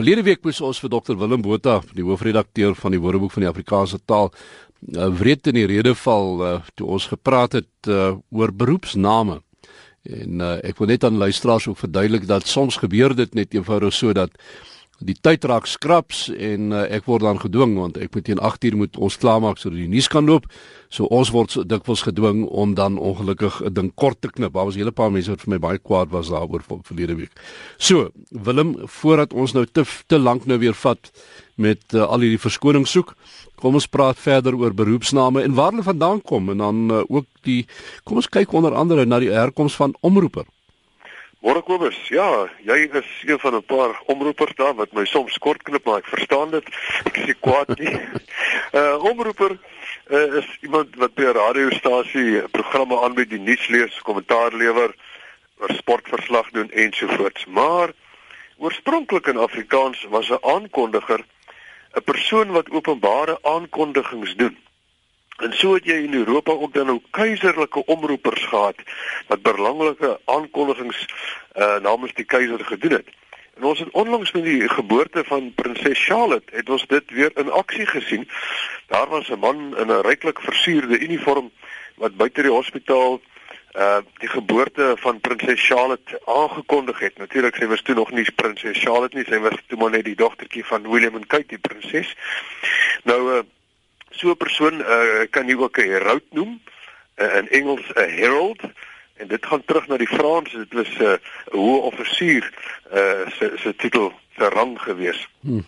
Verlede week moes ons vir Dr Willem Botha, die hoofredakteur van die Woordeboek van die Afrikaanse taal, uh, wreed in die rede val uh, toe ons gepraat het uh, oor beroepsname. En uh, ek wil net aan luisteraars ook verduidelik dat soms gebeur dit net eenvoudig so dat die tyd raak skraps en uh, ek word dan gedwing want ek moet teen 8uur moet ons klaarmaak sodat die nuus kan loop. So ons word so dikwels gedwing om dan ongelukkig 'n ding kort te knip. Daar was 'n hele paar mense wat vir my baie kwaad was daaroor verlede week. So, Willem, voordat ons nou te te lank nou weer vat met uh, al hierdie verskoning soek, kom ons praat verder oor beroepsname en waar hulle vandaan kom en dan uh, ook die kom ons kyk onder andere na die herkoms van omroeper. Môre Kobus, ja, jy is een van 'n paar omroepers daar wat my soms kort knip, maar ek verstaan dit. Ek is kwaad nie. uh omroeper uh, is iemand wat by 'n radiostasie programme aanbied, die nuus lees, kommentaar lewer, oor sportverslag doen ensovoorts. Maar oorspronklik in Afrikaans was 'n aankondiger 'n persoon wat openbare aankondigings doen. En so het jy in Europa ook dan nou keiserlike omroepers gehad wat belangrike aankondigings uh namens die keiser gedoen het. En ons het onlangs met die geboorte van prinses Charlotte het ons dit weer in aksie gesien. Daar was 'n man in 'n ryklik versierde uniform wat buite die hospitaal uh die geboorte van prinses Charlotte aangekondig het. Natuurlik sy was toe nog nie prinses Charlotte nie, sy was toe maar net die dogtertjie van William en Kate die prinses. Nou uh so 'n persoon uh, kan jy ook 'n herald noem uh, in Engels 'n herald en dit gaan terug na die Frans dit was 'n uh, hoë offisier uh, se se titel se rang gewees. Hmm.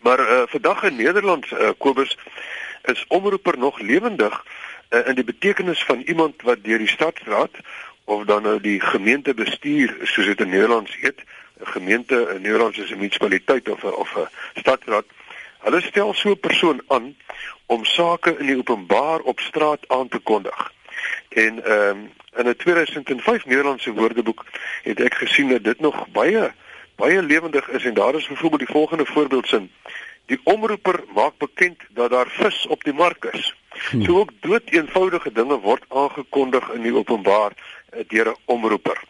Maar uh, vandag in Nederland uh, Kobus is omroeper nog lewendig uh, in die betekenis van iemand wat deur die stadsraad of dan nou die gemeentebestuur soos dit in Nederlands heet 'n gemeente in Nederland is 'n munisipaliteit of 'n of 'n stadsraad Hulle stel so 'n persoon aan om sake in die openbaar op straat aan te kondig. En ehm um, in 'n 2005 Nederlandse Woordeboek het ek gesien dat dit nog baie baie lewendig is en daar is byvoorbeeld die volgende voorbeeldsin. Die omroeper maak bekend dat daar vis op die mark is. Hmm. So ook dood eenvoudige dinge word aangekondig in die openbaar eh, deur 'n omroeper.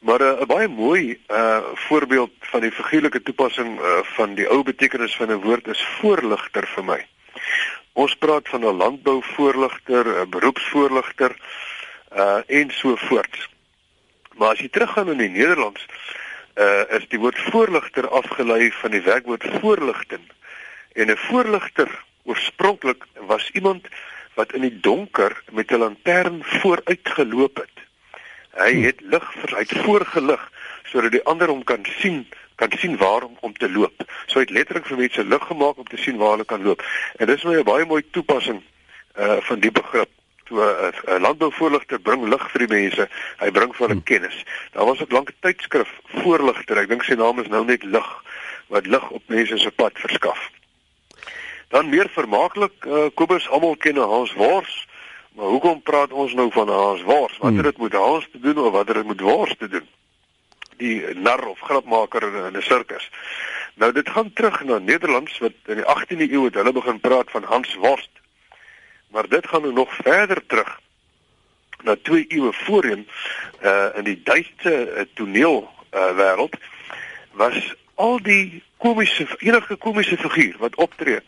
Maar eh, 'n uh, baie mooi uh voorbeeld van die figuurlike toepassing uh, van die ou betekenis van 'n woord is voorligter vir my. Ons praat van 'n landbouvoorligter, 'n beroepsvoorligter uh en so voort. Maar as jy teruggaan in die Nederlands uh is die woord voorligter afgelei van die werkwoord voorligting. En 'n voorligter oorspronklik was iemand wat in die donker met 'n lantern vooruit geloop het. Hy het lig vir hy het voorgelig sodat die ander hom kan sien kan sien waar om om te loop. So hy het letterlik vir mense lig gemaak om te sien waar hulle kan loop. En dis my 'n baie mooi toepassing uh van die begrip toe 'n uh, uh, landbouvoorligter bring lig vir die mense. Hy bring vir hulle hm. kennis. Daar was ook lank 'n tydskrif voorligter. Ek dink sy naam is nou net lig wat lig op mense se pad verskaf. Dan meer vermaaklik uh, Kobus almal ken Hans Wors. Maar hoekom praat ons nou van Hans Wors? Wat het dit met Hans te doen of wat het dit met Wors te doen? Die nar of grapmaker in 'n sirkus. Nou dit gaan terug na Nederlands wat in die 18de eeu het hulle begin praat van Hans Wors. Maar dit gaan nou nog verder terug na twee eeue voorheen uh in die Duitse uh, toneel uh wêreld was al die komiese enige komiese figuur wat optree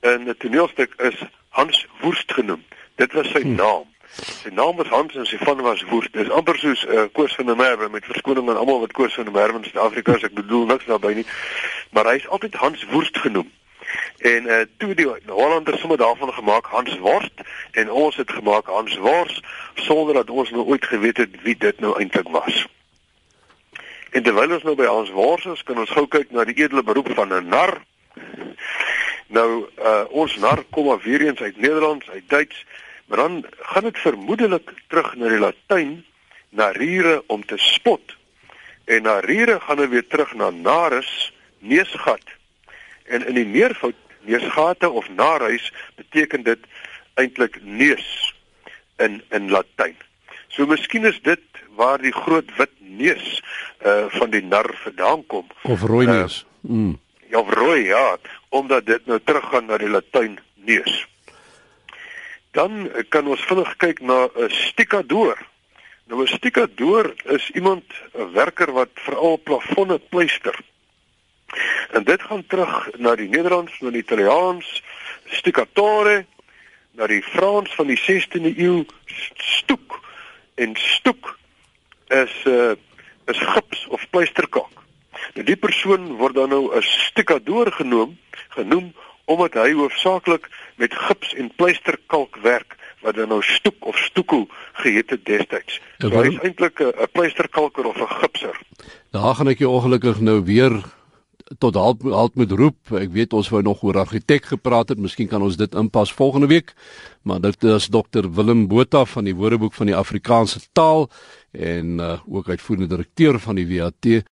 in 'n toneelstuk is Hans Woest genoem. Dit was sy hmm. naam. Sy naam was Hans en sy van was Woest. Dis amper soos 'n uh, Koos van der Merwe met verskoning aan almal wat Koos van der Merwe in Suid-Afrika is. Ek bedoel niks daarbey nie. Maar hy is altyd Hans Woest genoem. En uh toe die Hollanders sommer daarvan gemaak Hans Worst en ons het gemaak Hans Wors sonder dat ons nou ooit geweet het wie dit nou eintlik was. En terwyl ons nou by Hans Wors is, kan ons gou kyk na die edele beroep van 'n nar. Nou uh ons nar kom maar weer eens uit Nederlands, uit Duits, maar dan gaan dit vermoedelik terug na die Latyn, na rire om te spot. En na rire gaan dit weer terug na naris, neusgat. En in die meervoud neusgate of naruis beteken dit eintlik neus in in Latyn. So miskien is dit waar die groot wit neus uh van die nar vandaan kom. Of rooi neus. Uh, mm. Ja, rooi, ja, omdat dit nou teruggaan na die Latyn neus. Dan kan ons vinnig kyk na 'n stikador. Nou 'n stikador is iemand 'n werker wat veral plafonne pleister. En dit gaan terug na die Nederlands, na die Italiaans, stucatore, na die Frans van die 16de eeu, stoek. En stoek is 'n uh, is gips of pleisterkalk. Nou die persoon word dan nou 'n stukadoor genoem, genoem omdat hy hoofsaaklik met gips en pleisterkalk werk wat dan nou stoek of stoekel geheet het destyds. So hy is eintlik 'n pleisterkalker of 'n gipser. Daar gaan ek jou ongelukkig nou weer tot halt halt moet roep. Ek weet ons wou nog oor argitek gepraat het. Miskien kan ons dit inpas volgende week. Maar dit is Dr Willem Botha van die Woordeboek van die Afrikaanse taal en uh, ook uitvoerende direkteur van die WAT.